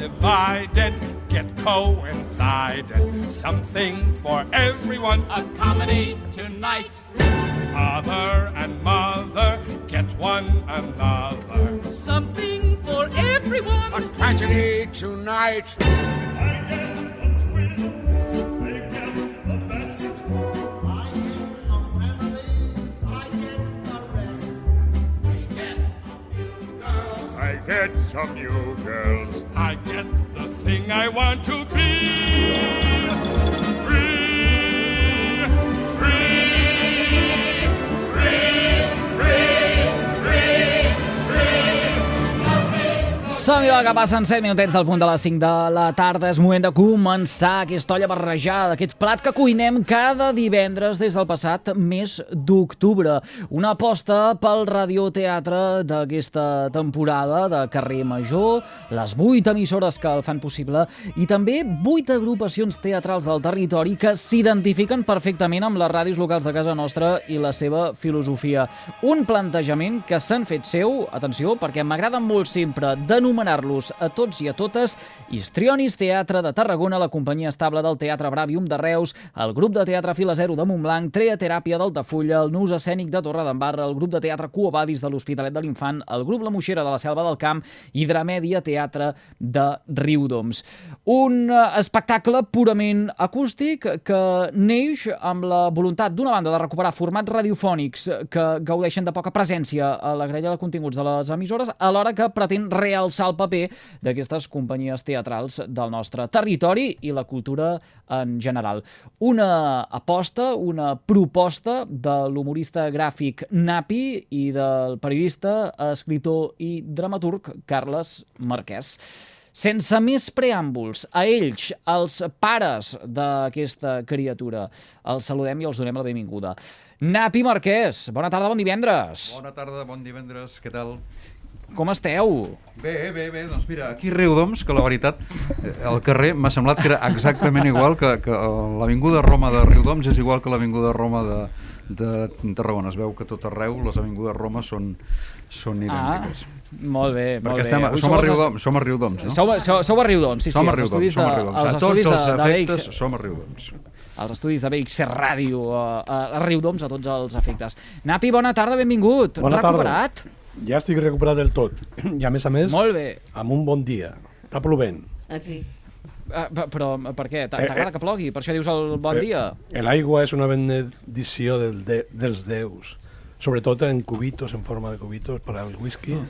divided get coincided. Something for everyone. A comedy tonight. Father and mother get one another. Something for everyone. A tragedy tonight. Get some new girls. I get the thing I want to be. Som-hi, que passen 7 minutets del punt de les 5 de la tarda. És moment de començar aquesta olla barrejada, aquest plat que cuinem cada divendres des del passat mes d'octubre. Una aposta pel radioteatre d'aquesta temporada de Carrer Major, les 8 emissores que el fan possible i també 8 agrupacions teatrals del territori que s'identifiquen perfectament amb les ràdios locals de casa nostra i la seva filosofia. Un plantejament que s'han fet seu, atenció, perquè m'agrada molt sempre d'anomenar-los a tots i a totes Histrionis Teatre de Tarragona, la companyia estable del Teatre Bravium de Reus, el grup de teatre Fila Zero de Montblanc, Trea Teràpia d'Altafulla, el Nus Escènic de Torredembarra, el grup de teatre Cuobadis de l'Hospitalet de l'Infant, el grup La Moixera de la Selva del Camp i Dramèdia Teatre de Riudoms. Un eh, espectacle purament acústic que neix amb la voluntat, d'una banda, de recuperar formats radiofònics que gaudeixen de poca presència a la grella de continguts de les emissores, alhora que pretén realçar el paper d'aquestes companyies teatrals del nostre territori i la cultura en general. Una aposta, una proposta de l'humorista gràfic Napi i del periodista, escritor i dramaturg Carles Marquès. Sense més preàmbuls, a ells, els pares d'aquesta criatura, els saludem i els donem la benvinguda. Napi Marquès, bona tarda, bon divendres. Bona tarda, bon divendres, què tal? Com esteu? Bé, bé, bé, doncs mira, aquí Riudoms, que la veritat, eh, el carrer m'ha semblat que era exactament igual que, que l'avinguda Roma de Riudoms és igual que l'avinguda Roma de, de Tarragona. Es veu que tot arreu les avingudes Roma són, són idèntiques. Ah, molt bé, molt Perquè bé. estem, Avui som, a Riudoms, som a Riudoms, no? Sou, sou, sou a Riudoms, sí, som sí, a els Riudoms, estudis som a de, Riudoms. els A tots estudis els de, de efectes BX, som a Riudoms. els estudis de BX Ràdio a, a Riudoms a tots els efectes. Napi, bona tarda, benvingut. Bona tarda. Ja estic recuperat del tot. I a més a més, Molt bé. amb un bon dia. Està plovent. Uh, però per què? T'a- Eh, T'agrada eh. que plogui? Per això dius el bon Eh, dia? L'aigua és una benedició del de, dels déus. Sobretot en cubitos, en forma de cubitos, per al whisky.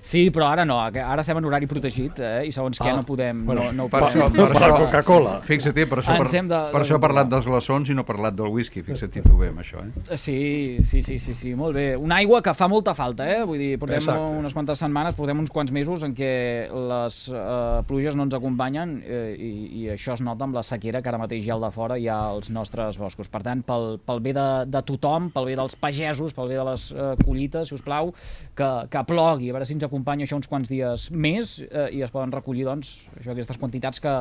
Sí, però ara no, ara estem en horari protegit eh? i segons què Ah, no podem... bueno, no, no Per podem per Per això, Coca-Cola. Fixa't, per això, per, hem de- per de això he parlat dels glaçons i no he parlat del whisky. Fixa't tu bé amb això, eh? Sí, sí, sí, sí, sí, molt bé. Una aigua que fa molta falta, eh? Vull dir, portem Exacte. unes quantes setmanes, portem uns quants mesos en què les eh, pluges no ens acompanyen eh, i, i això es nota amb la sequera que ara mateix hi ha al de fora i hi ha als nostres boscos. Per tant, pel, pel bé de, de tothom, pel bé dels pagesos, pel bé de les eh, collites, si us plau, que, que plogui, a veure si ens acompanya això uns quants dies més eh, i es poden recollir, doncs, això, aquestes quantitats que,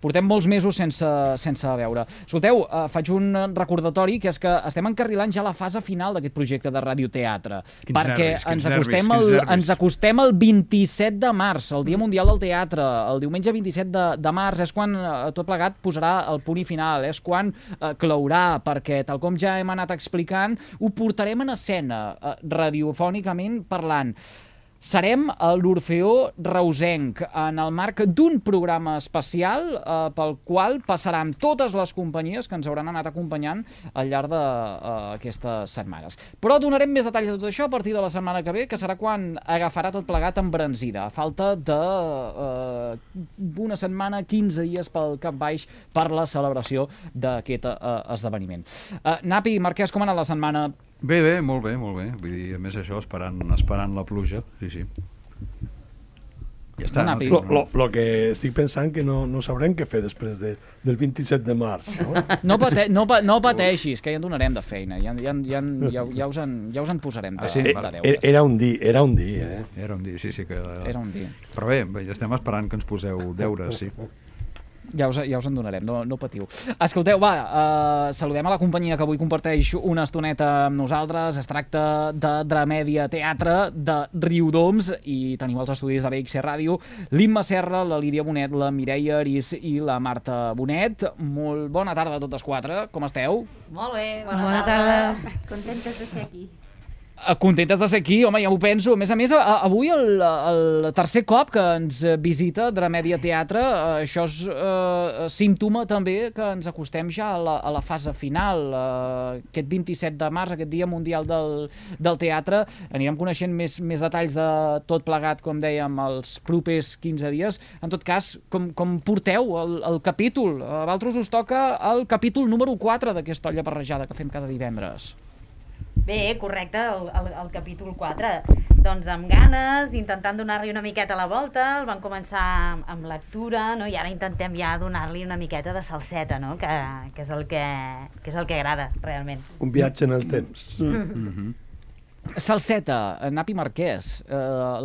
Portem molts mesos sense, sense veure. Escolteu, eh, faig un recordatori, que és que estem encarrilant ja la fase final d'aquest projecte de radioteatre. Quins perquè nervis, ens, nervis, acostem quins al, nervis. ens acostem al 27 de març, el Dia Mundial del Teatre. El diumenge 27 de, de març és quan eh, tot plegat posarà el punt i final, és quan eh, clourà, perquè tal com ja hem anat explicant, ho portarem en escena, eh, radiofònicament parlant. Serem a l'Orfeó Reusenc en el marc d'un programa especial eh, pel qual passaran totes les companyies que ens hauran anat acompanyant al llarg d'aquestes setmanes. Però donarem més detalls de tot això a partir de la setmana que ve, que serà quan agafarà tot plegat embranzida, a falta de eh, una setmana, 15 dies pel cap baix per la celebració d'aquest eh, esdeveniment. Eh, Napi, Marquès, com ha anat la setmana? Bé, bé, molt bé, molt bé. Vull dir, a més això, esperant, esperant la pluja, sí, sí. Ja està, no? Napi. Lo, lo, lo que estic pensant que no, no sabrem què fer després de, del 27 de març. No? No, pate no, no pateixis, que ja en donarem de feina. Ja, ja, ja, ja, ja, us, en, ja us en posarem de, Ah, sí? de Eh, deures. era, era un dia, era un dia, eh? Era un dia, sí, sí que... Era un dia. Però bé, bé, ja estem esperant que ens poseu deures, sí. Ja us, ja us en donarem, no, no patiu. Escolteu, va, uh, saludem a la companyia que avui comparteix una estoneta amb nosaltres. Es tracta de Dramèdia Teatre de Riudoms i tenim els estudis de BXC Ràdio l'Imma Serra, la Lídia Bonet, la Mireia Aris i la Marta Bonet. Molt bona tarda a totes quatre. Com esteu? Molt bé, bona, Bona tarda. tarda. Contentes de ser aquí. Eh, Contentes de ser aquí, home, ja m'ho penso. A més a més, avui el, el tercer cop que ens visita Dramèdia Teatre, eh, això és eh, símptoma també que ens acostem ja a la, a la fase final. Eh, aquest 27 de març, aquest dia mundial del, del teatre, anirem coneixent més, més detalls de tot plegat, com dèiem, els propers 15 dies. En tot cas, com, com porteu el, el capítol? A vosaltres us toca el capítol número 4 d'aquesta olla barrejada que fem cada divendres. Bé, correcte, el, el, el capítol 4. Doncs amb ganes, intentant donar-li una miqueta la volta, el van començar amb, amb lectura, no? i ara intentem ja donar-li una miqueta de salseta, no? que, que, és el que, que és el que agrada, realment. Un viatge en el temps. Salseta, eh, Napi Marquès. Uh,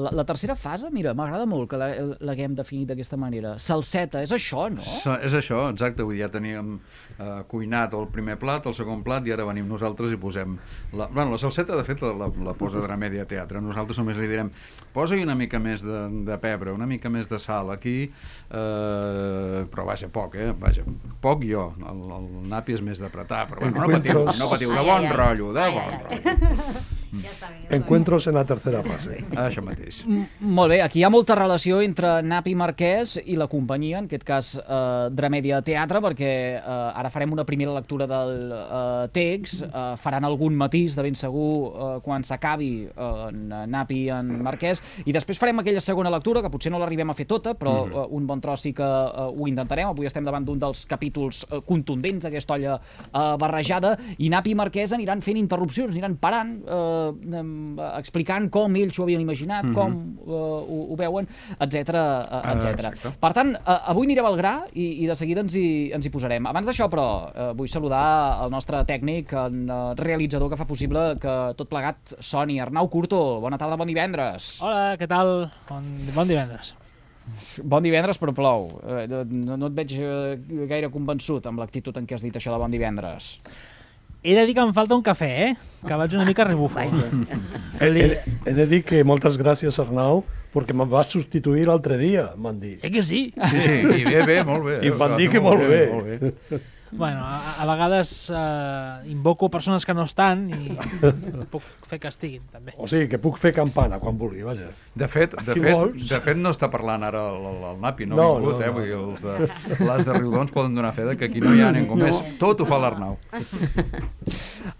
la, la tercera fase, mira, m'agrada molt que la- l'haguem definit d'aquesta manera. Salseta, és això, no? So, és això, exacte, vull dir, ja teníem eh, cuinat el primer plat, el segon plat, i ara venim nosaltres i posem... La, bueno, la salseta, de fet, la, la, la posa Dramèdia Teatre. Nosaltres només li direm, posa-hi una mica més de, de pebre, una mica més de sal aquí, eh, però vaja, poc, eh? Vaja, poc jo. El, el napi és més d'apretar, però bueno, no patiu, no patiu, de bon rotllo, de bon rotllo. Ja està bé, ja està bé. Encuentros en la tercera fase. Això mateix. M molt bé, aquí hi ha molta relació entre Napi Marquès i la companyia, en aquest cas eh, Dramèdia Teatre, perquè eh, ara farem una primera lectura del eh, text, eh, faran algun matís, de ben segur, eh, quan s'acabi eh, en Napi i en Marquès, i després farem aquella segona lectura, que potser no l'arribem a fer tota, però eh, un bon tros sí que eh, ho intentarem. Avui estem davant d'un dels capítols eh, contundents d'aquesta olla eh, barrejada, i Napi i Marquès aniran fent interrupcions, aniran parant, eh, em, explicant com ells s'ho havien imaginat, com eh, ho, ho veuen, etc etc. exacte. Per tant, eh, avui anirem al gra i, i de seguida ens hi, ens hi posarem. Abans d'això, però, eh, vull saludar el nostre tècnic, el eh, realitzador que fa possible que tot plegat soni. Arnau Curto, bona tarda, bon divendres. Hola, què tal? Bon, bon divendres. Bon divendres, però plou. Eh, no, no et veig eh, gaire convençut amb l'actitud en què has dit això de bon divendres. He de dir que em falta un cafè, eh? Que vaig una mica rebufo. He, he, he de dir que moltes gràcies, Arnau, perquè me'n vas substituir l'altre dia, m'han dit. Eh que sí? Sí, i bé, bé, molt bé. I em van dir que molt bé. Bueno, a, a vegades eh, invoco persones que no estan i puc fer que estiguin, també. O sigui, que puc fer campana quan vulgui, vaja. De fet, de, Si fet, vols. de fet no està parlant ara el, el, el Napi, no, No, ha vingut, no, eh? no. Vull dir, els de, les de Riudons poden donar fe de que aquí no hi ha ningú més. Tot ho fa l'Arnau.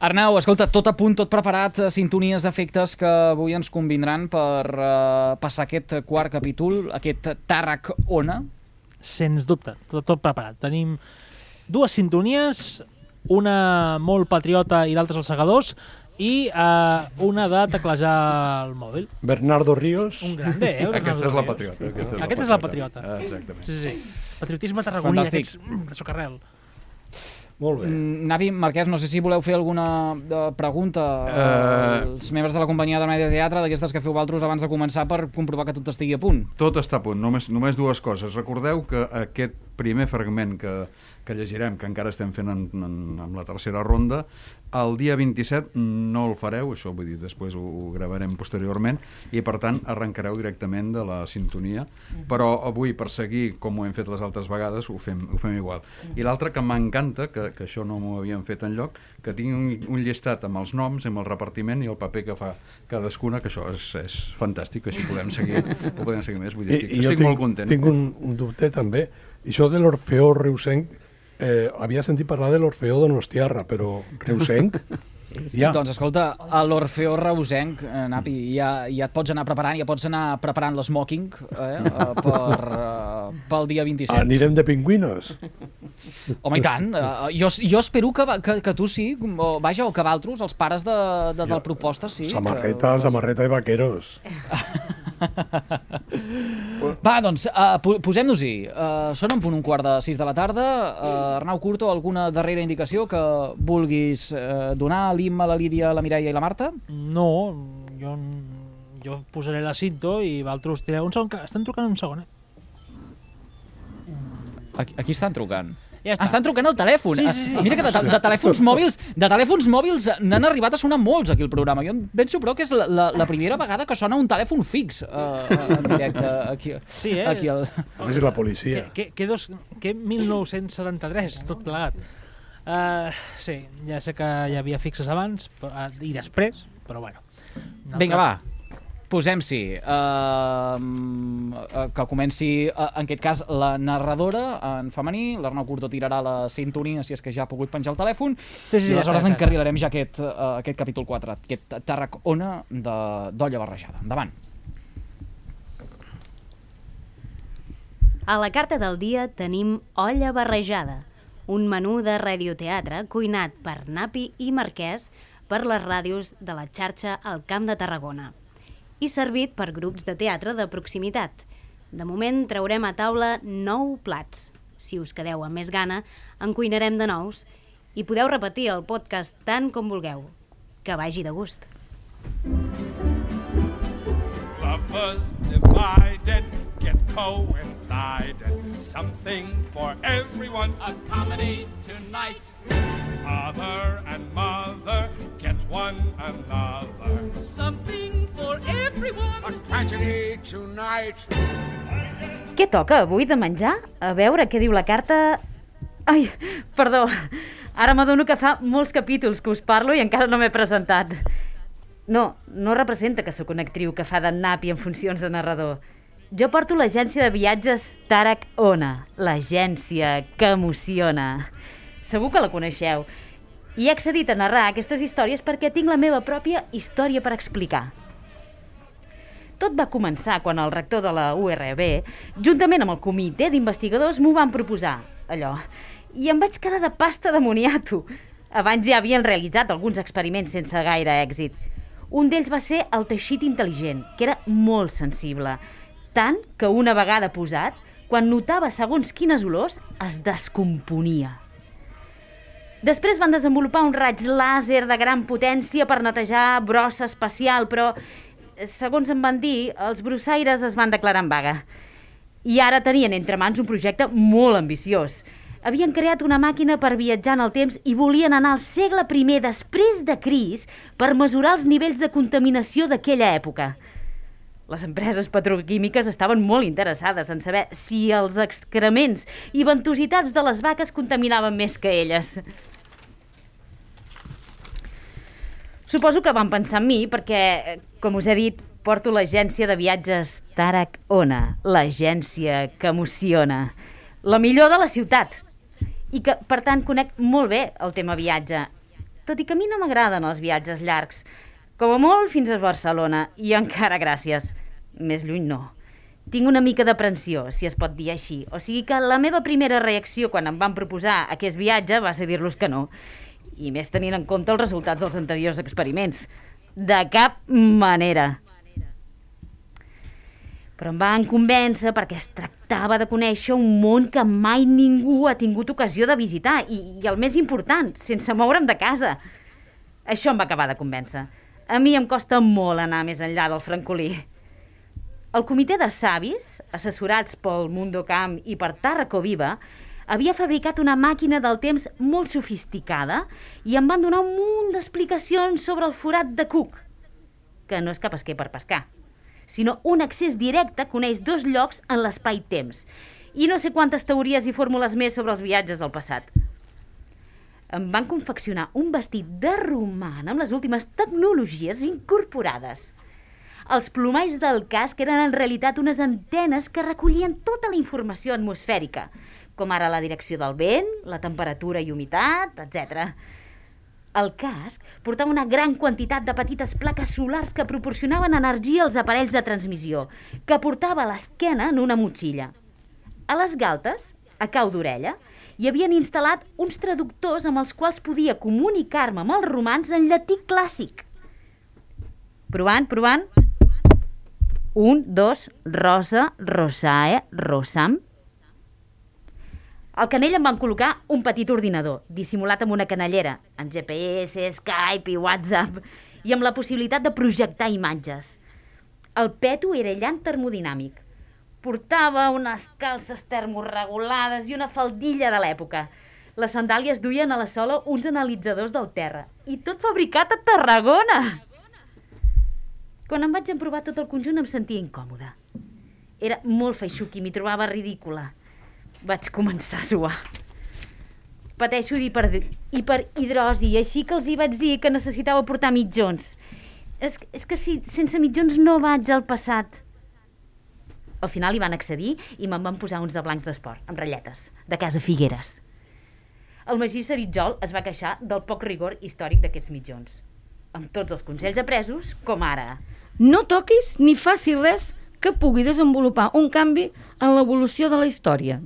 Arnau, escolta, tot a punt, tot preparat, eh, sintonies d'efectes que avui ens convindran per eh, passar aquest quart capítol, aquest Tàrrac Ona. Sens dubte, tot, tot preparat. Tenim dues sintonies, una molt patriota i l'altra els segadors, i eh, una de teclejar el mòbil. Bernardo Ríos. Un grande, eh? el Aquesta és Bernardo la Ríos. patriota. Aquesta és, Aquest és la patriota. Ah, exactament. Sí, sí, sí. Patriotisme tarragoní Fantàstic. d'aquests mm, de socarrel. Molt bé. Mm, Navi, Marquès, no sé si voleu fer alguna eh, pregunta Eh, als membres de la companyia de Media Teatre, d'aquestes que feu vosaltres abans de començar per comprovar que tot estigui a punt. Tot està a punt, només, només dues coses. Recordeu que aquest primer fragment que, que llegirem, que encara estem fent en, en, en la tercera ronda, el dia 27 no el fareu, això vull dir, després ho, ho gravarem posteriorment, i per tant arrencareu directament de la sintonia, però avui, per seguir com ho hem fet les altres vegades, ho fem, ho fem igual. I l'altre que m'encanta, que, que això no m'ho havíem fet en lloc, que tingui un, un llistat amb els noms, amb el repartiment i el paper que fa cadascuna, que això és, és fantàstic, així podem seguir, ho podem seguir més, vull dir, estic, jo estic tinc, molt content. tinc un, un dubte també. I això de l'Orfeó Reusenc, eh, havia sentit parlar de l'Orfeó Donostiarra, però Reusenc, ja. Doncs escolta, a l'Orfeó Reusenc, eh, Napi, ja, ja et pots anar preparant, ja pots anar preparant l'esmoking eh, eh, per, eh, pel dia 27. Anirem de pingüinos. Home, i tant. Uh, jo, jo espero que, que, que tu sí, o, vaja, o que valtros, els pares de, de, del proposta, sí. Samarreta, samarreta de vaqueros. Va, doncs, uh, po posem-nos-hi. Uh, són en punt un quart de sis de la tarda. Uh, Arnau Curto, alguna darrera indicació que vulguis uh, donar a l'Imma, la Lídia, la Mireia i la Marta? No, jo, jo posaré la cinto i vosaltres tireu un segon, estan trucant un segon, eh? A, a qui estan trucant? Ja està. Estan trucant al telèfon. Sí, sí, sí. Mira que de, de, telèfons mòbils de telèfons mòbils n'han arribat a sonar molts aquí al programa. Jo penso, però, que és la, la, la primera vegada que sona un telèfon fix uh, en directe aquí, Sí, eh? aquí al... A més, és la policia. Que, que, dos, que 1973, tot plegat. Uh, sí, ja sé que hi havia fixes abans però, uh, i després, però bueno. Vinga, va. Posem-s'hi. Uh, que comenci, uh, en aquest cas, la narradora en femení. L'Arnau Curto tirarà la sintonia si és que ja ha pogut penjar el telèfon. Sí, sí, I aleshores ja encarrilarem ja aquest, uh, aquest capítol 4, aquest Tàrrec Ona de- d'olla barrejada. Endavant. A la carta del dia tenim Olla barrejada, un menú de radioteatre cuinat per Napi i Marquès per les ràdios de la xarxa al Camp de Tarragona i servit per grups de teatre de proximitat. De moment traurem a taula nou plats. Si us quedeu amb més gana, en cuinarem de nous i podeu repetir el podcast tant com vulgueu. Que vagi de gust. Lovers divided get coincided. Something for everyone. A comedy tonight. Father and mother get one another. Something for everyone. A tragedy tonight. Què toca avui de menjar? A veure què diu la carta... Ai, perdó. Ara m'adono que fa molts capítols que us parlo i encara no m'he presentat. No, no representa que sóc una actriu que fa de napi en funcions de narrador. Jo porto l'agència de viatges Tarak Ona, l'agència que emociona. Segur que la coneixeu. I he accedit a narrar aquestes històries perquè tinc la meva pròpia història per explicar. Tot va començar quan el rector de la URB, juntament amb el comitè d'investigadors, m'ho van proposar, allò. I em vaig quedar de pasta de moniato. Abans ja havien realitzat alguns experiments sense gaire èxit. Un d'ells va ser el teixit intel·ligent, que era molt sensible. Tant que una vegada posat, quan notava segons quines olors, es descomponia. Després van desenvolupar un raig làser de gran potència per netejar brossa espacial, però, segons em van dir, els brossaires es van declarar en vaga. I ara tenien entre mans un projecte molt ambiciós. Havien creat una màquina per viatjar en el temps i volien anar al segle I després de Cris per mesurar els nivells de contaminació d'aquella època. Les empreses petroquímiques estaven molt interessades en saber si els excrements i ventositats de les vaques contaminaven més que elles. Suposo que van pensar en mi perquè, eh, com us he dit, porto l'agència de viatges Tarak Ona, l'agència que emociona. La millor de la ciutat. I que, per tant, conec molt bé el tema viatge. Tot i que a mi no m'agraden els viatges llargs. Com a molt fins a Barcelona, i encara gràcies. Més lluny no. Tinc una mica d'aprensió, si es pot dir així. O sigui que la meva primera reacció quan em van proposar aquest viatge va ser dir-los que no. I més tenint en compte els resultats dels anteriors experiments. De cap manera. Però em van convèncer perquè es tractava de conèixer un món que mai ningú ha tingut ocasió de visitar i, i el més important, sense moure'm de casa. Això em va acabar de convèncer. A mi em costa molt anar més enllà del francolí. El comitè de savis, assessorats pel Mundo Camp i per Tàrraco Viva, havia fabricat una màquina del temps molt sofisticada i em van donar un munt d'explicacions sobre el forat de Cook, que no és cap esquer per pescar, sinó un accés directe coneix dos llocs en l'espai-temps i no sé quantes teories i fórmules més sobre els viatges del passat. Em van confeccionar un vestit de roman amb les últimes tecnologies incorporades. Els plomalls del casc eren en realitat unes antenes que recollien tota la informació atmosfèrica, com ara la direcció del vent, la temperatura i humitat, etc. El casc portava una gran quantitat de petites plaques solars que proporcionaven energia als aparells de transmissió, que portava a l'esquena en una motxilla. A les galtes, a cau d'orella, hi havien instal·lat uns traductors amb els quals podia comunicar-me amb els romans en llatí clàssic. Provant, provant. Un, dos, rosa, rosae, rosam. Al canell em van col·locar un petit ordinador, dissimulat amb una canellera, amb GPS, Skype i WhatsApp, i amb la possibilitat de projectar imatges. El peto era llant termodinàmic. Portava unes calces termorregulades i una faldilla de l'època. Les sandàlies duien a la sola uns analitzadors del terra. I tot fabricat a Tarragona! Quan em vaig emprovar tot el conjunt em sentia incòmoda. Era molt feixuc i m'hi trobava ridícula. Vaig començar a suar. Pateixo hiperhidrosi, així que els hi vaig dir que necessitava portar mitjons. És, és que si sense mitjons no vaig al passat. Al final hi van accedir i me'n van posar uns de blancs d'esport, amb ratlletes, de casa Figueres. El Magí Seritzol es va queixar del poc rigor històric d'aquests mitjons. Amb tots els consells apresos, com ara. No toquis ni facis res que pugui desenvolupar un canvi en l'evolució de la història.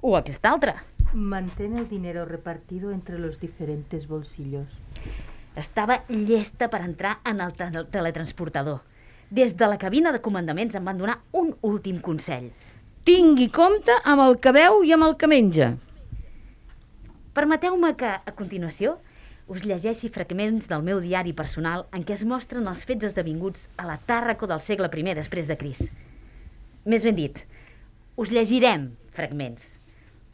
O aquest altre. Mantén el dinero repartido entre los diferentes bolsillos. Estava llesta per entrar en el te- teletransportador. Des de la cabina de comandaments em van donar un últim consell. Tingui compte amb el que veu i amb el que menja. Permeteu-me que, a continuació, us llegeixi fragments del meu diari personal en què es mostren els fets esdevinguts a la Tàrraco del segle I després de Cris. Més ben dit, us llegirem fragments.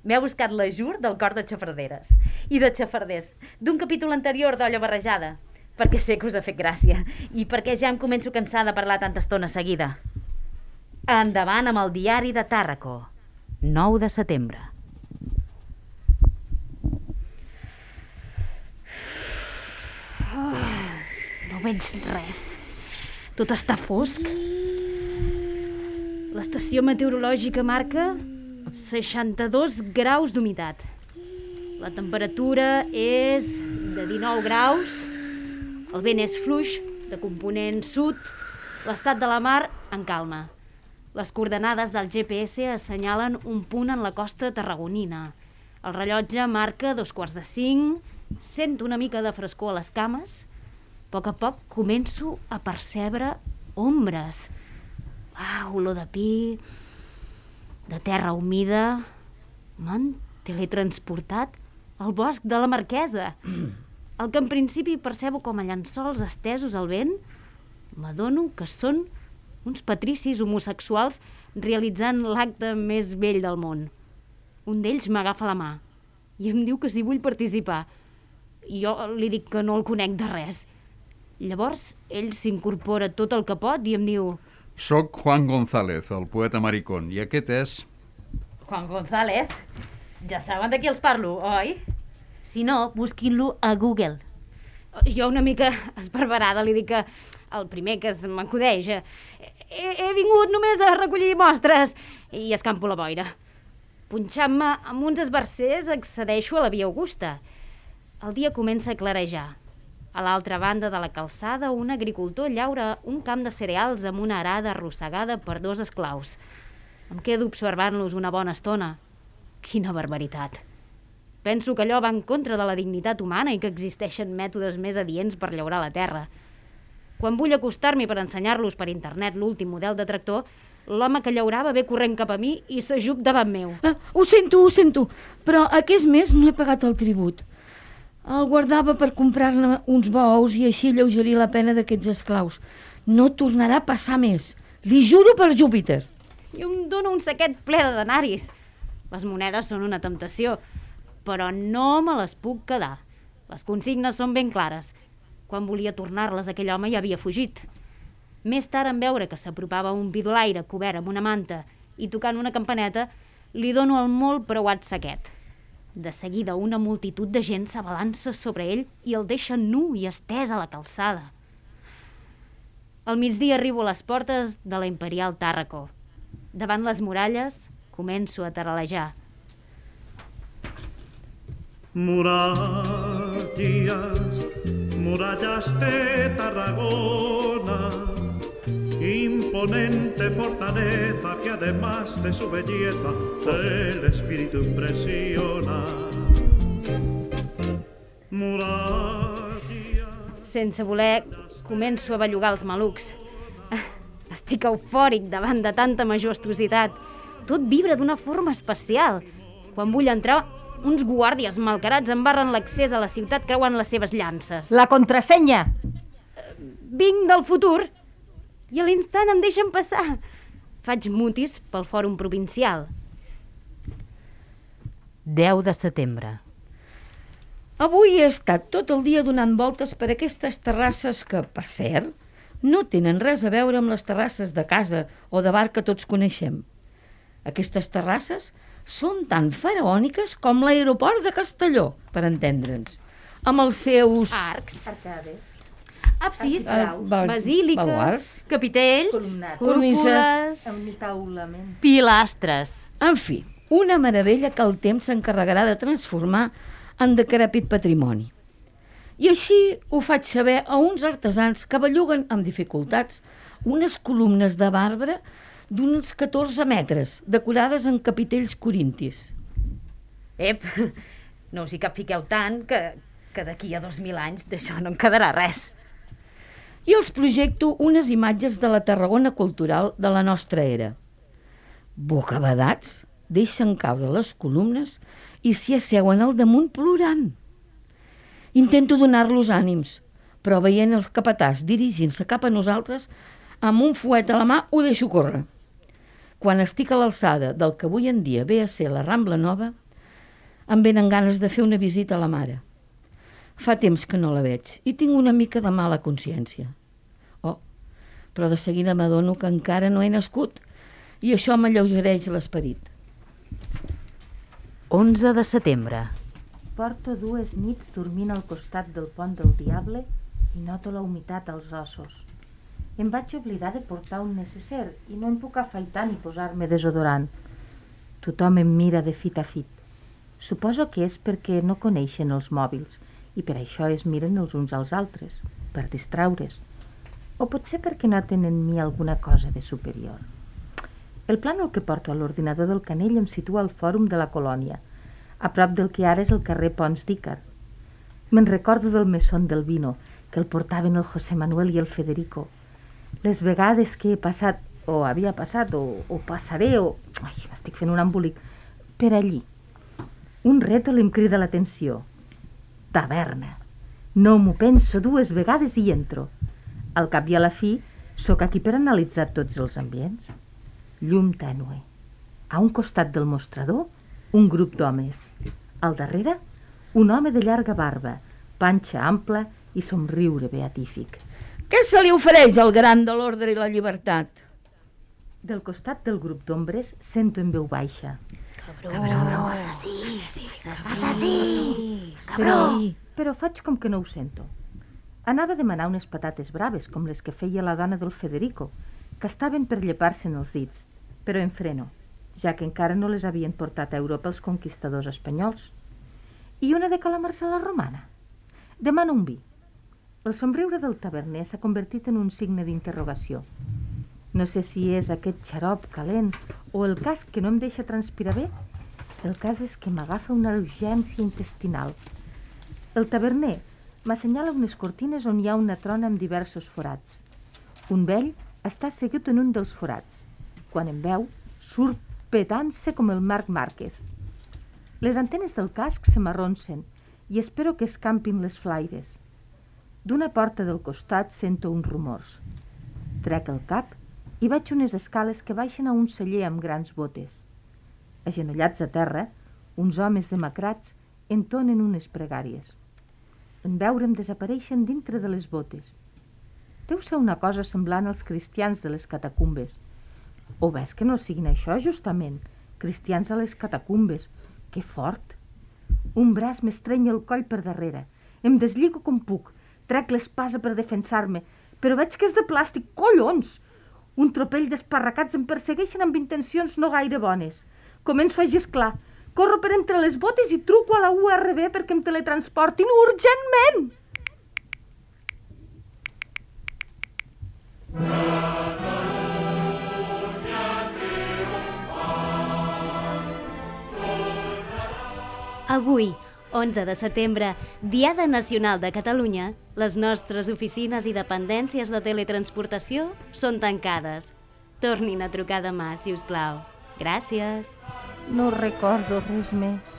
M'he buscat l'ajur del cor de xafarderes i de xafarders d'un capítol anterior d'Olla Barrejada, perquè sé que us ha fet gràcia i perquè ja em començo cansada de parlar tanta estona seguida. Endavant amb el diari de Tàrraco, 9 de setembre. No veig res. Tot està fosc. L'estació meteorològica marca 62 graus d'humitat. La temperatura és de 19 graus. El vent és fluix, de component sud. L'estat de la mar en calma. Les coordenades del GPS assenyalen un punt en la costa tarragonina. El rellotge marca dos quarts de cinc. Sento una mica de frescor a les cames. A poc a poc començo a percebre ombres. Ah, olor de pi, de terra humida. M'han teletransportat al bosc de la Marquesa. El que en principi percebo com a llençols estesos al vent, m'adono que són uns patricis homosexuals realitzant l'acte més vell del món. Un d'ells m'agafa la mà i em diu que si vull participar. Jo li dic que no el conec de res. Llavors, ell s'incorpora tot el que pot i em diu Soc Juan González, el poeta maricón, i aquest és... Juan González. Ja saben de qui els parlo, oi? Si no, busquin-lo a Google. Jo una mica esparverada li dic que el primer que es m'acudeix. He, he vingut només a recollir mostres i escampo la boira. Punxant-me amb uns esbarzers accedeixo a la via Augusta. El dia comença a clarejar. A l'altra banda de la calçada, un agricultor llaura un camp de cereals amb una arada arrossegada per dos esclaus. Em quedo observant-los una bona estona. Quina barbaritat. Penso que allò va en contra de la dignitat humana i que existeixen mètodes més adients per llaurar la terra. Quan vull acostar-m'hi per ensenyar-los per internet l'últim model de tractor, l'home que llaurava ve corrent cap a mi i s'ajup davant meu. Ah, ho sento, ho sento, però aquest mes no he pagat el tribut. El guardava per comprar-ne uns bous i així alleugerir la pena d'aquests esclaus. No tornarà a passar més. Li juro per Júpiter. I em dona un saquet ple de denaris. Les monedes són una temptació, però no me les puc quedar. Les consignes són ben clares. Quan volia tornar-les, aquell home ja havia fugit. Més tard, en veure que s'apropava un bidolaire cobert amb una manta i tocant una campaneta, li dono el molt preuat saquet. De seguida, una multitud de gent s'abalança sobre ell i el deixa nu i estès a la calçada. Al migdia arribo a les portes de la Imperial Tàrraco. Davant les muralles, començo a taralejar. Murallas, murallas de Tarragona, imponente fortaleza que además de su belleza el espíritu impresiona. Murallas. Sense voler, començo a bellugar els malucs. Ah, Estic eufòric davant de tanta majestuositat. Tot vibra d'una forma especial. Quan vull entrar, uns guàrdies malcarats embarren l'accés a la ciutat creuant les seves llances. La contrasenya! Vinc del futur i a l'instant em deixen passar. faig mutis pel fòrum provincial. 10 de setembre. Avui he estat tot el dia donant voltes per aquestes terrasses que, per cert, no tenen res a veure amb les terrasses de casa o de bar que tots coneixem. Aquestes terrasses són tan faraòniques com l'aeroport de Castelló, per entendre'ns, amb els seus... Arcs, Arcades. Absis, ba- basíliques, baluards. capitells, Columnat. Cornises. pilastres. En fi, una meravella que el temps s'encarregarà de transformar en decrèpit patrimoni. I així ho faig saber a uns artesans que belluguen amb dificultats unes columnes de marbre d'uns 14 metres, decorades en capitells corintis. Ep, no us hi capfiqueu tant que, que d'aquí a 2.000 anys d'això no en quedarà res. I els projecto unes imatges de la Tarragona cultural de la nostra era. Bocabadats deixen caure les columnes i s'hi asseuen al damunt plorant. Intento donar-los ànims, però veient el capatàs dirigint-se cap a nosaltres, amb un fuet a la mà ho deixo córrer. Quan estic a l'alçada del que avui en dia ve a ser la Rambla Nova, em venen ganes de fer una visita a la mare. Fa temps que no la veig i tinc una mica de mala consciència. Però de seguida m'adono que encara no he nascut i això m'alleugereix l'esperit. 11 de setembre. Porto dues nits dormint al costat del pont del Diable i noto la humitat als ossos. Em vaig oblidar de portar un necesser i no em puc afaitar ni posar-me desodorant. Tothom em mira de fit a fit. Suposo que és perquè no coneixen els mòbils i per això es miren els uns als altres, per distraure's. O potser perquè noten en mi alguna cosa de superior. El plànol que porto a l'ordinador del Canell em situa al fòrum de la colònia, a prop del que ara és el carrer Pons d'Ícar. Me'n recordo del mesón del vino, que el portaven el José Manuel i el Federico. Les vegades que he passat, o havia passat, o, o passaré, o... Ai, m'estic fent un embolic. Per allí. Un rètol em crida l'atenció. Taverna. No m'ho penso dues vegades i entro. Al cap i a la fi, sóc aquí per analitzar tots els ambients. Llum tènue. A un costat del mostrador, un grup d'homes. Al darrere, un home de llarga barba, panxa ampla i somriure beatífic. Què se li ofereix al gran de l'ordre i la llibertat? Del costat del grup d'ombres sento en veu baixa. Cabró, assassí, assassí, Però, però faig com que no ho sento. Anava a demanar unes patates braves, com les que feia la dona del Federico, que estaven per llepar-se'n els dits, però en freno, ja que encara no les havien portat a Europa els conquistadors espanyols. I una de calamars a la romana. Demano un vi. El somriure del taverner s'ha convertit en un signe d'interrogació. No sé si és aquest xarop calent o el cas que no em deixa transpirar bé. El cas és que m'agafa una urgència intestinal. El taverner m'assenyala unes cortines on hi ha una trona amb diversos forats. Un vell està assegut en un dels forats. Quan em veu, surt petant-se com el Marc Márquez. Les antenes del casc se m'arroncen i espero que escampin les flaires. D'una porta del costat sento uns rumors. Trec el cap i vaig unes escales que baixen a un celler amb grans botes. Agenollats a terra, uns homes demacrats entonen unes pregàries. En veure'm desapareixen dintre de les botes. Deu ser una cosa semblant als cristians de les catacumbes. O ves que no siguin això, justament, cristians a les catacumbes. Que fort! Un braç m'estreny el coll per darrere. Em deslligo com puc. Trec l'espasa per defensar-me, però veig que és de plàstic. Collons! Un tropell d'esparracats em persegueixen amb intencions no gaire bones. Començo a gesclar. Corro per entre les botes i truco a la URB perquè em teletransportin urgentment! Avui, 11 de setembre, Diada Nacional de Catalunya, les nostres oficines i dependències de teletransportació són tancades. Tornin a trucar demà, si us plau. Gràcies. No recordo res més.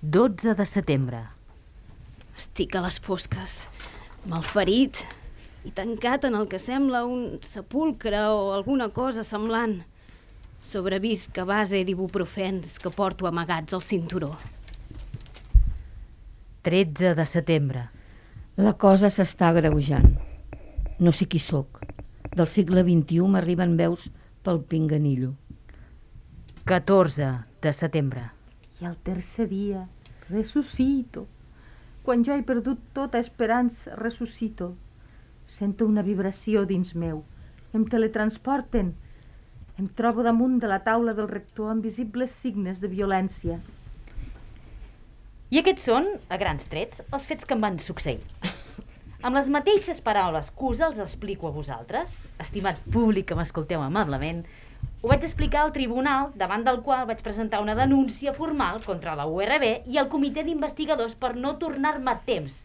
12 de setembre. Estic a les fosques. Malferit. i tancat en el que sembla un sepulcre o alguna cosa semblant. Sobrevisc a base d'ibuprofens que porto amagats al cinturó. 13 de setembre. La cosa s'està agreujant. No sé qui sóc. Del segle XXI m'arriben veus pel pinganillo. 14 de setembre. I al tercer dia ressuscito. Quan jo he perdut tota esperança, ressuscito. Sento una vibració dins meu. Em teletransporten. Em trobo damunt de la taula del rector amb visibles signes de violència. I aquests són, a grans trets, els fets que em van succeir. Amb les mateixes paraules que us els explico a vosaltres, estimat públic que m'escolteu amablement, ho vaig explicar al tribunal davant del qual vaig presentar una denúncia formal contra la URB i el comitè d'investigadors per no tornar-me a temps,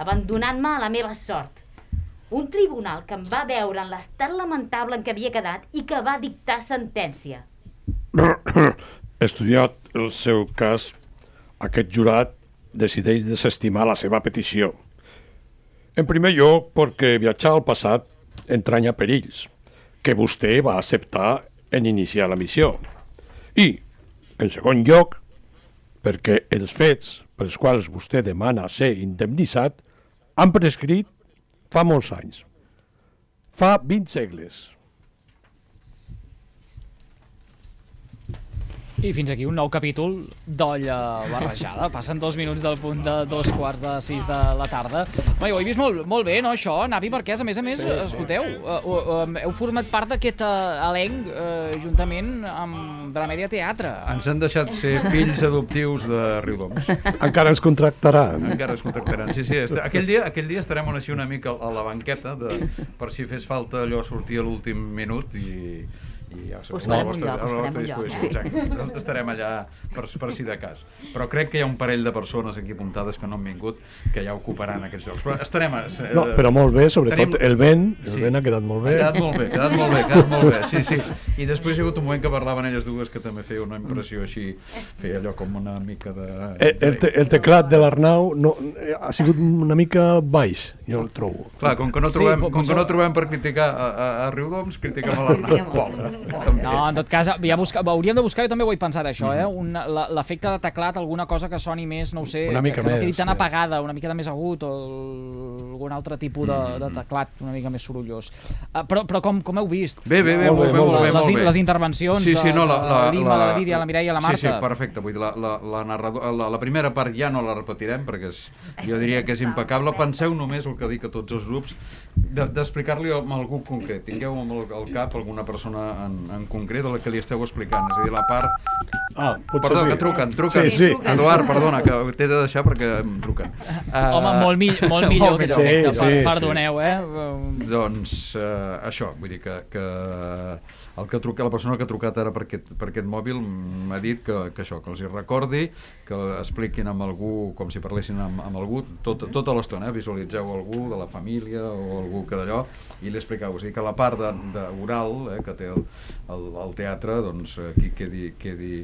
abandonant-me a la meva sort. Un tribunal que em va veure en l'estat lamentable en què havia quedat i que va dictar sentència. Estudiat el seu cas, aquest jurat decideix desestimar la seva petició. En primer lloc, perquè viatjar al passat entranya perills, que vostè va acceptar en iniciar la missió. I, en segon lloc, perquè els fets pels quals vostè demana ser indemnitzat han prescrit fa molts anys. Fa 20 segles. I fins aquí un nou capítol d'Olla Barrejada. Passen dos minuts del punt de dos quarts de sis de la tarda. Home, ho he vist molt, molt bé, no, això, Navi, perquè, a més a més, Sí. escolteu, uh, uh, heu format part d'aquest uh, elenc uh, juntament amb de la Mèdia Teatre. Ens han deixat ser fills adoptius de Riudoms. Encara ens contractaran. Encara es contactaran. Sí, sí. est- Aquell dia, aquell dia estarem així una mica a la banqueta de, per si fes falta allò sortir a l'últim minut i, i ja Us a la farem un vostra, lloc, a us la un lloc. disposició. Exacte. Estarem allà per, per si de cas. Però crec que hi ha un parell de persones aquí apuntades que no han vingut que ja ocuparan aquests llocs. Però estarem... A, eh, No, però molt bé, sobretot tenim- el vent, el Sí. vent ha quedat molt Ha bé. quedat molt bé, ha quedat molt bé, ha quedat molt bé, sí, sí. I després hi ha hagut un moment que parlaven elles dues que també feia una impressió així, feia allò com una mica de... El, te, el teclat de l'Arnau no, eh, ha sigut una mica baix, jo el trobo. Clar, com que no Sí, trobem, com- com com que no trobem per criticar a, a, a Riudoms, critiquem a l'Arnau. No, en tot cas, ja busca, hauríem de buscar, jo també ho he pensat això, eh? Un, la- l'efecte de teclat, alguna cosa que soni més, no ho sé, Una mica que, que no quedi més, tan sí. apagada, una mica de més agut, o algun altre tipus de, Mhm. de teclat una mica més sorollós. Uh, però, però com, com heu vist? Bé, bé, bé, molt bé, molt bé, les, molt bé. les intervencions sí, sí, no, la, de, la, de l'Ima, la, Lídia, la Mireia la Marta. Sí, sí, perfecte. Vull dir, la, la, la, narrador, la, la primera part ja no la repetirem perquè és, jo diria que és impecable. Penseu només el que dic a tots els grups d'explicar-li a algú concret. Tingueu al, al cap alguna persona en, en concret a la que li esteu explicant. És a dir, la part... Ah, potser Perdó, sí. que truquen, truquen. Sí, sí. Eduard, perdona, que t'he de deixar perquè em truquen. Home, Eh, molt, mi molt millor molt aquest millor. Sí, per, sí, perdoneu, eh? Doncs eh, això, vull dir que, que el que truca, la persona que ha trucat ara per aquest, per aquest mòbil m'ha dit que, que això, que els hi recordi, que expliquin amb algú, com si parlessin amb, amb algú, tot, tota l'estona, eh? visualitzeu algú de la família o algú que d'allò, i li expliqueu, a dir, que la part de, de oral eh, que té el, el, el teatre, doncs aquí quedi, quedi...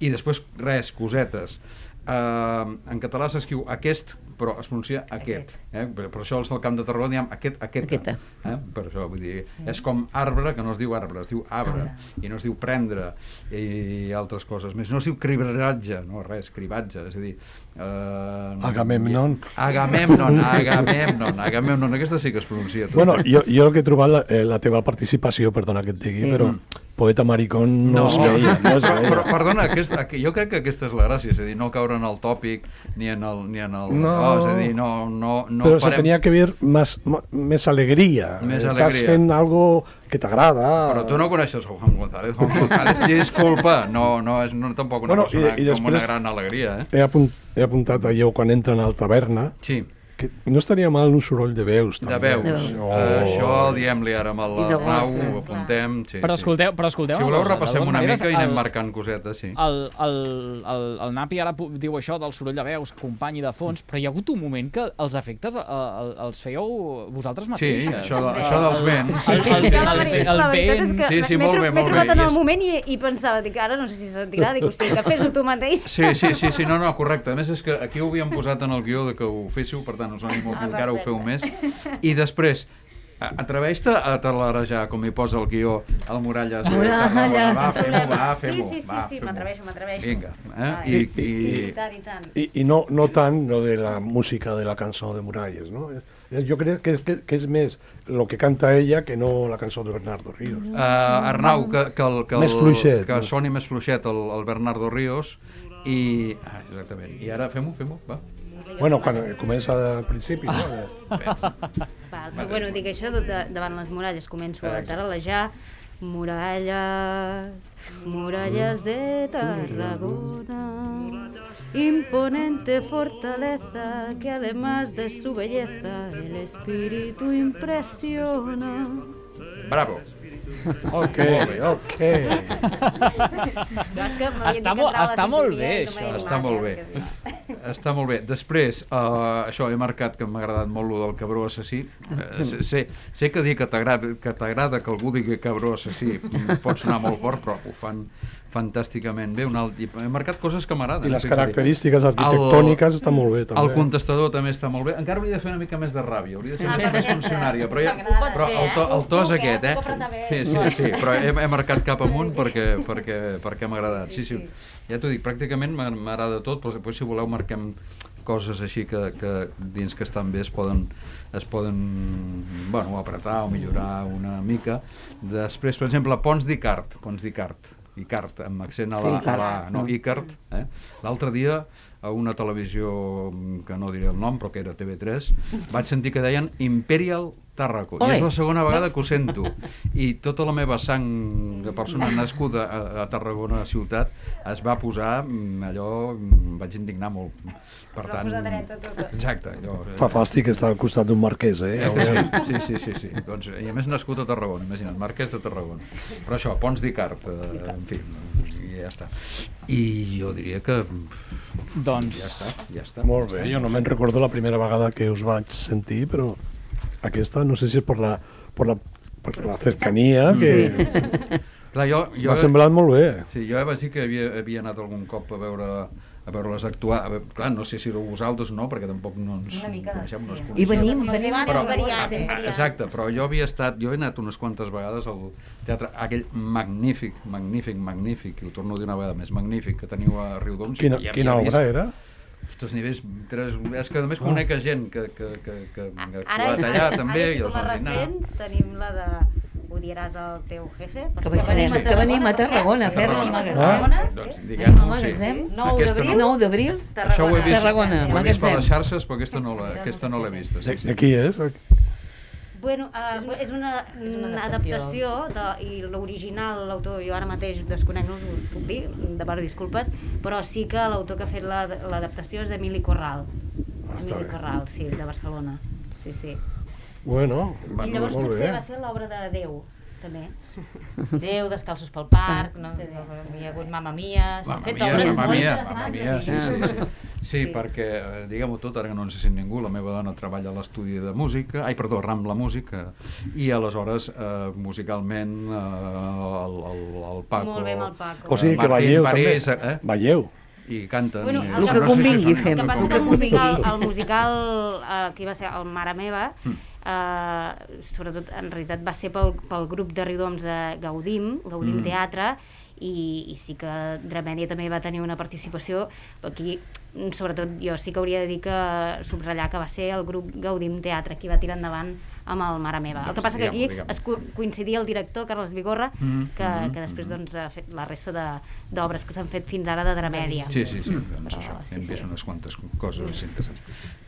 I després, res, cosetes. Uh, en català s'escriu aquest, però es pronuncia aquest. Eh? Per, per això els del Camp de Tarragona diem aquest, aquesta. Aquesta. Eh? Per això, vull dir, és com arbre, que no es diu arbre, es diu arbre, i no es diu prendre, i altres coses més. No es diu cribratge, no, res, cribatge, és a dir... Eh, Agamemnon. Agamemnon, Agamemnon, Agamemnon, aquesta sí que es pronuncia. tot. Bueno, jo, jo el que he trobat la, eh, la teva participació, perdona que et digui, Sí. però poeta maricón no, es veia, no es veia. però, perdona, aquest, jo crec que aquesta és la gràcia, és a dir, no caure en el tòpic ni en el... Ni en el No. oh, és a dir, no, no, no Però se farem... tenia que ver ma- més alegria. Més Estàs alegria. fent algo que t'agrada. Però tu no coneixes a Juan González. Juan González, disculpa, no, no és no, tampoc una Bueno, i- persona i una després- gran alegria, eh? He, apunt, he apuntat allò quan entren al taverna. Sí. Que no estaria mal un soroll de veus, també. De veus. Oh. Uh, això diem-li ara amb l'Arnau, goig, ho apuntem. Sí, Però sí. escolteu, però escolteu Si voleu cosa, repassem una maneres, mica i anem el- marcant cosetes, sí. El, el, el, el Napi ara diu això del soroll de veus, company de fons, però hi ha hagut un moment que els efectes eh, el, els fèieu vosaltres mateixes. això de- això dels vents. El, el, el, el, el, veritat és vent... Sí, sí, molt tro- bé, m'he molt trobat bé. en el moment i, i pensava, dic, ara no sé si sentirà, dic, hosti, que fes-ho tu mateix. Sí, sí, sí, sí, no, no, correcte. A més, és que aquí ho havíem posat en el guió de que ho féssiu, per tant, us animo a que Ah, encara ho feu més. I després, A- Atreveix-te a talarejar, com hi posa el guió, el Muralles. Tarragona. Va, fem-ho, va, Sí, fem-ho. sí, sí, va, sí, fem-ho. m'atreveixo, m'atreveixo. Vinga, eh? Va, I, i- i, I tant, i tant. Y, y no, no tan lo de la música de la canción de Muralles, ¿no? Eh, Yo creo que, que, que es más lo que canta ella que no la canción de Bernardo Ríos. Uh, Arnau, que, que, el, que, el, Més fluixet, que no? soni més fluixet el, el Bernardo Ríos i... Ah, exactament. I ara fem-ho, fem-ho, va. Bueno, cuando comienza al principio, ¿no? Val, però bueno, dic això de, davant les muralles, començo a taralejar muralles, muralles de Tarragona, imponente fortaleza que además de su belleza el espíritu impresiona. Bravo. Ok, ok. Està, mo està molt bé, això. Està molt bé. Està molt bé. Després, uh, això, he marcat que m'ha agradat molt lo del cabró assassí. Uh, sé, sé que dir que t'agrada que, que algú digui cabró assassí pot sonar molt fort, però ho fan fantàsticament bé. Un alt... i He marcat coses que m'agraden. I les eh, característiques arquitectòniques estan molt bé, també. El contestador també està molt bé. Encara hauria de fer una mica més de ràbia, hauria de ser Ah, una mica més funcionària, però, ja, però el, fer, to, eh? el to és eh? aquest, eh? Sí, sí, sí, però he, he marcat cap amunt perquè, perquè, perquè m'ha agradat. Sí, sí. Ja t'ho dic, pràcticament m'agrada tot, però després, si voleu, marquem coses així que, que dins que estan bé es poden, es poden bueno, apretar o millorar una mica. Després, per exemple, Pons d'Icart, Pons d'Icart, Icart, amb accent a la... Sí, a la no, Icart, eh? L'altre dia, a una televisió que no diré el nom, però que era TV3, vaig sentir que deien Imperial Tarraco. I Ole. és la segona vegada que ho sento. I tota la meva sang de persona nascuda a, a Tarragona ciutat es va posar mm, allò... mm, Em vaig indignar molt. Per va tant... posar dreta tota. Exacte. Allò, Fa fàstic estar al costat d'un marquès, eh? Veus. Sí, sí, sí, sí. Doncs, I a més nascut a Tarragona, imagina't, Marquès de Tarragona. Però això, Pons d'Icart, eh, en fi, i ja està. I jo diria que... Doncs... Ja està, ja està. Molt bé, jo no me'n recordo la primera vegada que us vaig sentir, però aquesta no sé si és per la, per la, per la cercania que Clar, jo, jo, m'ha semblat molt bé. Sí, jo vaig dir que havia, havia anat algun cop a veure a veure-les actuar. A veure, clar, no sé si vosaltres no, perquè tampoc no ens Una mica, coneixem, no ens sí. coneixem. I venim- venim però, variant. Exacte, però jo havia estat, jo he anat unes quantes vegades al teatre, aquell magnífic, magnífic, magnífic, i ho torno a dir una vegada més, magnífic que teniu a Riudoms. Quina, i quina vist- obra era? Ostres, nivells, tres, és que a més conec a gent que, que, que, que, que ha Ara, allà també, ara i els com a recents tenim la de odiaràs el teu jefe. Que cert. baixarem, que venim a Tarragona a fer Tarragona. magatzem. Ah, doncs diguem-ho, Al magatzem. sí. 9 Aquesta d'abril. no. 9 d'abril. Això ho he vist, Tarragona, ho he vist per les xarxes, però aquesta no l'he aquesta no l'he vista. Sí, sí. de qui és? Bueno, uh, és una, és una una adaptació. adaptació, de, i l'original, l'autor, jo ara mateix desconec, no us ho puc dir, demano disculpes, però sí que l'autor que ha fet la- l'adaptació és Emili Corral. Ah, Emili bé. Corral, sí, de Barcelona. Sí, sí. Bueno, I llavors molt potser bé. va ser l'obra de Déu, també. Déu, descalços pel parc, no? hi ha hagut Mamma Mia, s'han fet mia, obres mamma molt mia, interessants. mamma mia, sí, sí, sí. Sí, perquè, eh, diguem-ho tot, ara que no ens sent ningú, la meva dona treballa a l'estudi de música, ai, perdó, Rambla Música, i aleshores, eh, musicalment, eh, el, el, el Paco... Molt bé amb el Paco. O sigui que veieu Parés, també. Eh? Veieu. I canten. Bueno, i, el no que sé si convingui són- fem. El que passa El que el que musical, el musical eh, que va ser el Mare Meva, Mm. Eh, sobretot en realitat va ser pel, pel grup de Riudoms de Gaudim, Gaudim Mm. Teatre, i, i sí que Dramèdia també va tenir una participació, però aquí mm, sobretot jo sí que hauria de dir que subratllar que va ser el grup Gaudim Teatre qui va tirar endavant amb el Mare Meva. El que Doncs passa que aquí es co coincidia el director, Carles Vigorra, Mhm, que, mhm, que després mhm. doncs, ha fet la resta de- d'obres que s'han fet fins ara de Dramèdia. Sí, sí, sí, doncs Però, això, sí, hem sí. vist unes quantes coses interessants.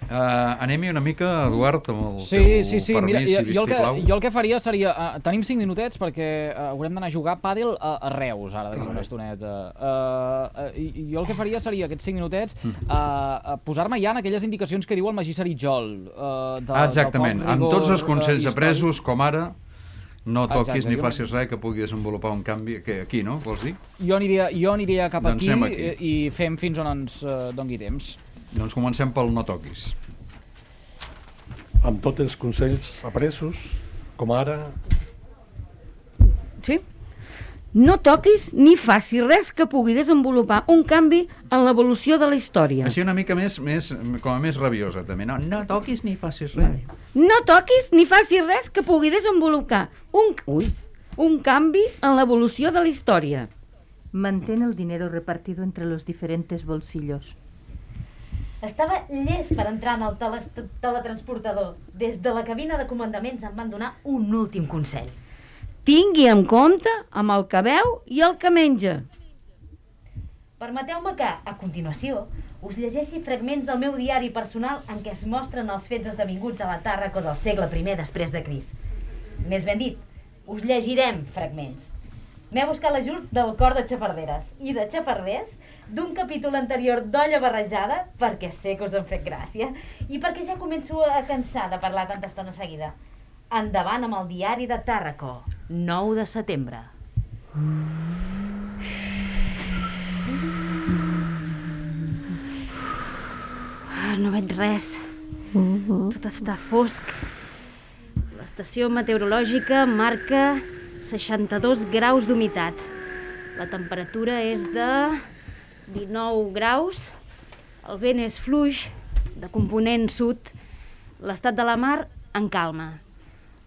Uh, Anem-hi una mica, Eduard, amb el Sí, teu sí, sí, permís, mira, jo, si jo, el que, jo el que faria seria... Uh, tenim 5 minutets perquè uh, haurem d'anar a jugar a pàdel a, a Reus, ara d'aquí una estoneta. Uh, uh, i, jo el que faria seria aquests 5 minutets uh, uh, posar-me ja en aquelles indicacions que diu el Magí Saritjol. Uh, de, Ah, exactament, amb tots els consells eh, apresos, com ara, no toquis Exacte, ni facis res que pugui desenvolupar un canvi, que aquí, no? Vols dir? Jo aniria, jo aniria cap Doncs aquí, aquí. i, fem fins on ens uh, dongui temps. Doncs comencem pel no toquis. Amb tots els consells apresos, com ara... Sí? No toquis ni facis res que pugui desenvolupar un canvi en l'evolució de la història. Així una mica més, més, com a més rabiosa, també. No, no toquis ni facis res. No toquis ni facis res que pugui desenvolupar un, ui, un canvi en l'evolució de la història. Mantén el dinero repartido entre los diferentes bolsillos. Estava llest per entrar en el tele teletransportador. Des de la cabina de comandaments em van donar un últim consell. Tingui en compte amb el que veu i el que menja. Permeteu-me que, a continuació, us llegeixi fragments del meu diari personal en què es mostren els fets esdevinguts a la Tàrraco del segle I després de Cris. Més ben dit, us llegirem fragments. M'he buscat l'ajut del cor de xafarderes i de xafarders d'un capítol anterior d'olla barrejada perquè sé que us han fet gràcia i perquè ja començo a cansar de parlar tanta estona seguida. Endavant amb el diari de Tàrraco, 9 de setembre. Ah, no veig res. Tot està fosc. L'estació meteorològica marca 62 graus d'humitat. La temperatura és de 19 graus. El vent és fluix, de component sud. L'estat de la mar en calma.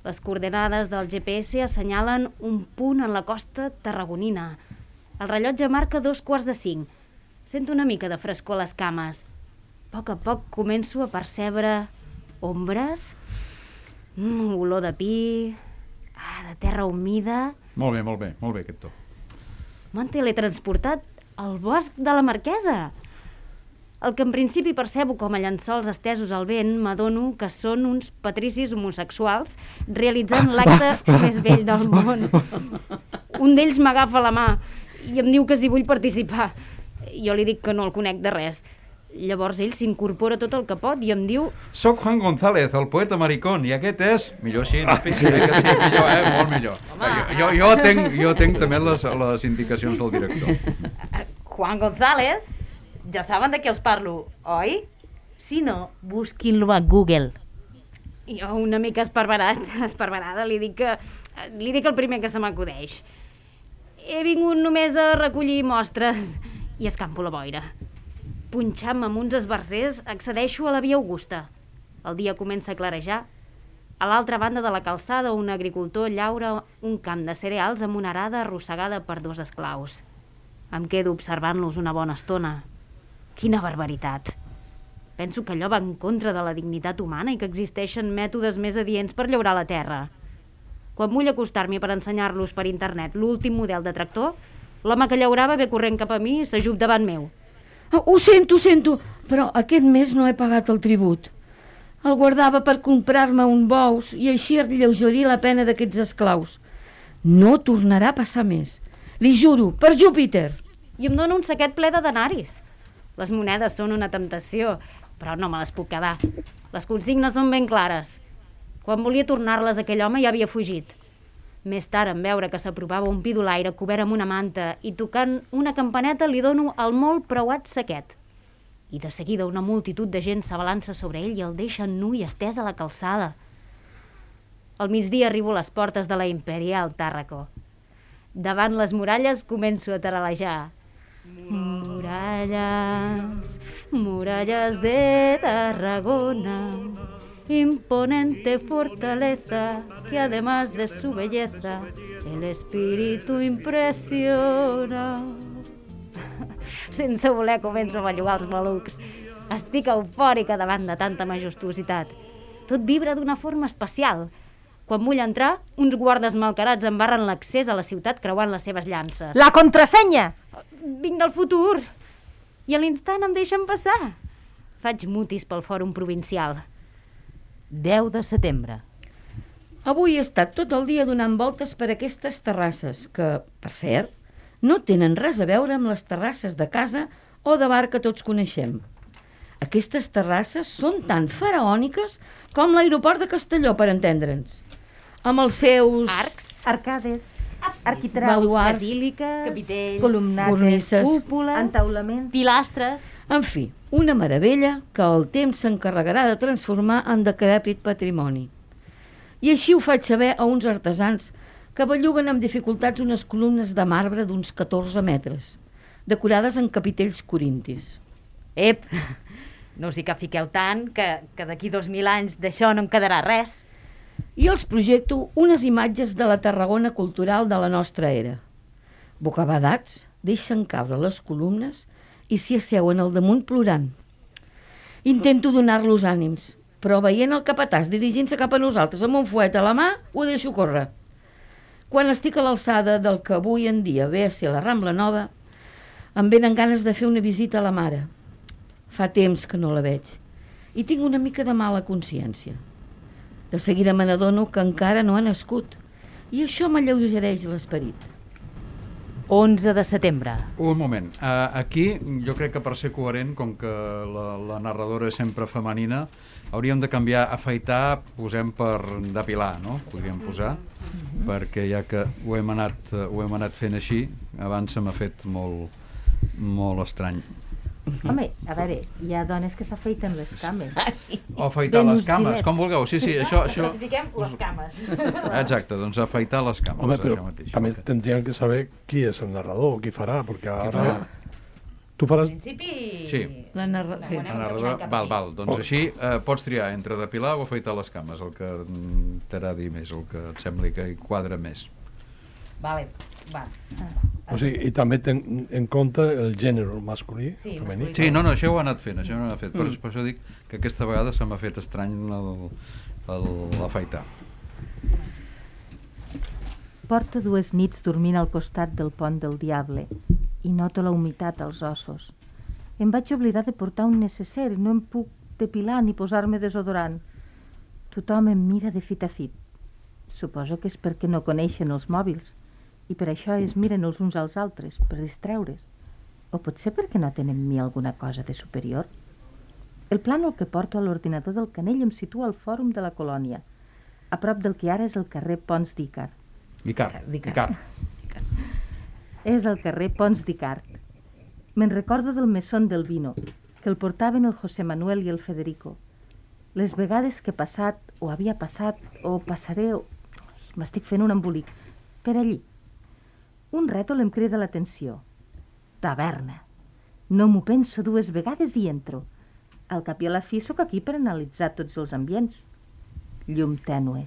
Les coordenades del GPS assenyalen un punt en la costa tarragonina. El rellotge marca dos quarts de cinc. Sento una mica de frescor a les cames. A poc a poc començo a percebre ombres, mm, olor de pi, ah, de terra humida... Molt bé, molt bé, molt bé aquest to. M'han teletransportat al bosc de la Marquesa. El que en principi percebo com a llençols estesos al vent, m'adono que són uns patricis homosexuals realitzant l'acte més vell del món. Un d'ells m'agafa la mà i em diu que si vull participar. Jo li dic que no el conec de res. Llavors ell s'incorpora tot el que pot i em diu Soc Juan González, el poeta maricón, i aquest és... Millor així, no? Sí, aquest és millor, eh? Molt millor. Jo, jo, jo, tenc, jo tenc també les, les indicacions del director. Juan González, ja saben de què els parlo, oi? Si no, busquin-lo a Google. Jo, una mica esparverat, esparverada, li dic que... Li dic el primer que se m'acudeix. He vingut només a recollir mostres i escampo la boira. Punxant-me amb uns esbarzers, accedeixo a la via Augusta. El dia comença a clarejar. A l'altra banda de la calçada, un agricultor llaura un camp de cereals amb una arada arrossegada per dos esclaus. Em quedo observant-los una bona estona. Quina barbaritat! Penso que allò va en contra de la dignitat humana i que existeixen mètodes més adients per llaurar la terra. Quan vull acostar-m'hi per ensenyar-los per internet l'últim model de tractor, l'home que llaurava ve corrent cap a mi i s'ajup davant meu. Oh, ho sento, ho sento, però aquest mes no he pagat el tribut. El guardava per comprar-me un bous i així alleugerir la pena d'aquests esclaus. No tornarà a passar més. Li juro, per Júpiter. I em dona un saquet ple de denaris. Les monedes són una temptació, però no me les puc quedar. Les consignes són ben clares. Quan volia tornar-les aquell home ja havia fugit. Més tard, en veure que s'aprovava un pidolaire cobert amb una manta i tocant una campaneta li dono el molt preuat saquet. I de seguida una multitud de gent s'abalança sobre ell i el deixa nu i estès a la calçada. Al migdia arribo a les portes de la Imperial Tàrraco. Davant les muralles començo a taralejar. Muralles, muralles de Tarragona, imponente fortaleza que además de su belleza, el espíritu impresiona. Sense voler començo a bellugar els malucs. Estic eufòrica davant de tanta majestuositat. Tot vibra d'una forma especial. Quan vull entrar, uns guardes malcarats em barren l'accés a la ciutat creuant les seves llances. La contrasenya! Vinc del futur! I a l'instant em deixen passar. Faig mutis pel fòrum provincial. 10 de setembre. Avui he estat tot el dia donant voltes per aquestes terrasses, que, per cert, no tenen res a veure amb les terrasses de casa o de bar que tots coneixem. Aquestes terrasses són tan faraòniques com l'aeroport de Castelló, per entendre'ns. Amb els seus... Arcs, arcades, arquitraus, basíliques, capitells, columnates, cúpules, entaulaments, pilastres... En fi, una meravella que el temps s'encarregarà de transformar en decrèpit patrimoni. I així ho faig saber a uns artesans que belluguen amb dificultats unes columnes de marbre d'uns 14 metres, decorades en capitells corintis. Ep, no us hi capfiqueu tant que, que d'aquí 2.000 anys d'això no en quedarà res. I els projecto unes imatges de la Tarragona cultural de la nostra era. Bocabadats deixen caure les columnes i s'hi asseuen al damunt plorant. Intento donar-los ànims, però veient el capatàs dirigint-se cap a nosaltres amb un fuet a la mà, ho deixo córrer. Quan estic a l'alçada del que avui en dia ve a ser la Rambla Nova, em venen ganes de fer una visita a la mare. Fa temps que no la veig i tinc una mica de mala consciència. De seguida me n'adono que encara no ha nascut i això m'alleugereix l'esperit. 11 de setembre. Un moment. Uh, aquí, jo crec que per ser coherent, com que la, la narradora és sempre femenina, hauríem de canviar afaitar, posem per depilar, no? Podríem posar, perquè ja que ho hem anat, eh, ho hem anat fent així, abans se m'ha fet molt, molt estrany. Home, a veure, hi ha dones que s'afeiten les cames. O afaitar les cames, com vulgueu. Sí, sí, això... això... Classifiquem les cames. Exacte, doncs afaitar les cames. Home, però mateix. també tendrían que saber qui és el narrador, qui farà, perquè ara... farà? Tu faràs... En principi... Sí. La narra... Sí. La narradora, val, val, doncs Oh. així eh, pots triar entre depilar o afaitar les cames, el que t'agradi més, el que et sembli que hi quadra més. Vale, va. O sigui, i també ten en compte el gènere masculí, Sí, femení. Sí, no, no, això ho ha anat fent, això ho ha anat fet. Per, Mm. per això dic que aquesta vegada se m'ha fet estrany el- el- l'afaitar. Porto dues nits dormint al costat del pont del Diable i noto la humitat als ossos. Em vaig oblidar de portar un necesser i no em puc depilar ni posar-me desodorant. Tothom em mira de fit a fit. Suposo que és perquè no coneixen els mòbils i per això es miren els uns als altres, per distreure's. O potser perquè no tenen en mi alguna cosa de superior? El plànol que porto a l'ordinador del Canell em situa al fòrum de la colònia, a prop del que ara és el carrer Pons d'Ícar. Icar, Icar. És el carrer Pons d'Icart. Me'n recordo del mesón del vino, que el portaven el José Manuel i el Federico. Les vegades que he passat, o havia passat, o passaré, o... M'estic fent un embolic. Per allí. Un rètol em crida l'atenció. Taverna. No m'ho penso dues vegades i entro. Al cap i a la fi sóc aquí per analitzar tots els ambients. Llum tènue.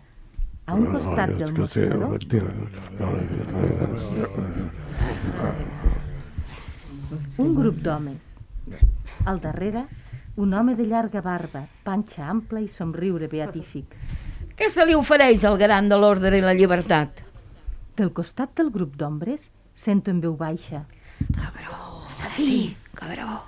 A un costat del mostrador... efectivament. Un grup d'homes. Al darrere, un home de llarga barba, panxa ampla i somriure beatífic. Què se li ofereix al garant de l'ordre i la llibertat? Del costat del grup d'hombres, sento en veu baixa. Sí, cabró.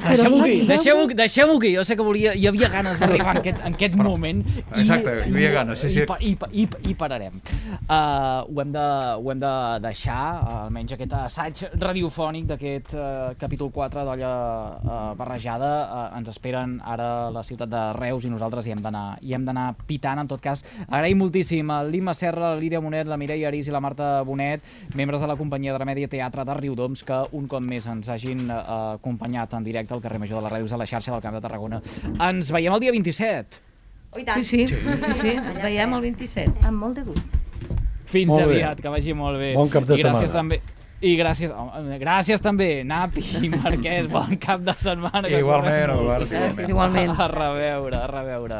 Deixem-ho Però aquí, no deixem-ho deixem aquí. Jo sé que volia, hi havia ganes d'arribar en aquest, en aquest moment. Exacte, hi havia ganes, sí, sí. I, i, i, i pararem. Uh, ho, hem de, ho hem de deixar, uh, almenys aquest assaig radiofònic d'aquest uh, capítol 4 d'Olla uh, Barrejada. Uh, ens esperen ara a la ciutat de Reus i nosaltres hi hem d'anar hi hem d'anar pitant. En tot cas, agraïm moltíssim a l'Imma Serra, la Lídia Monet, la Mireia Arís i la Marta Bonet, membres de la companyia de Remèdia Teatre de Riudoms, que un cop més ens hagin uh, acompanyat en directe al carrer Major de les Ràdios a la xarxa del Camp de Tarragona. Ens veiem el dia 27. Oh, i tant. Sí, sí, sí, sí, ens veiem el 27. Amb molt de gust. Fins Molt bé. aviat, que vagi molt bé. Bon cap de I gràcies setmana. també i gràcies, home, gràcies també, Napi i Marquès, bon cap de setmana. que Igualment. Gràcies, igualment. A reveure, a reveure.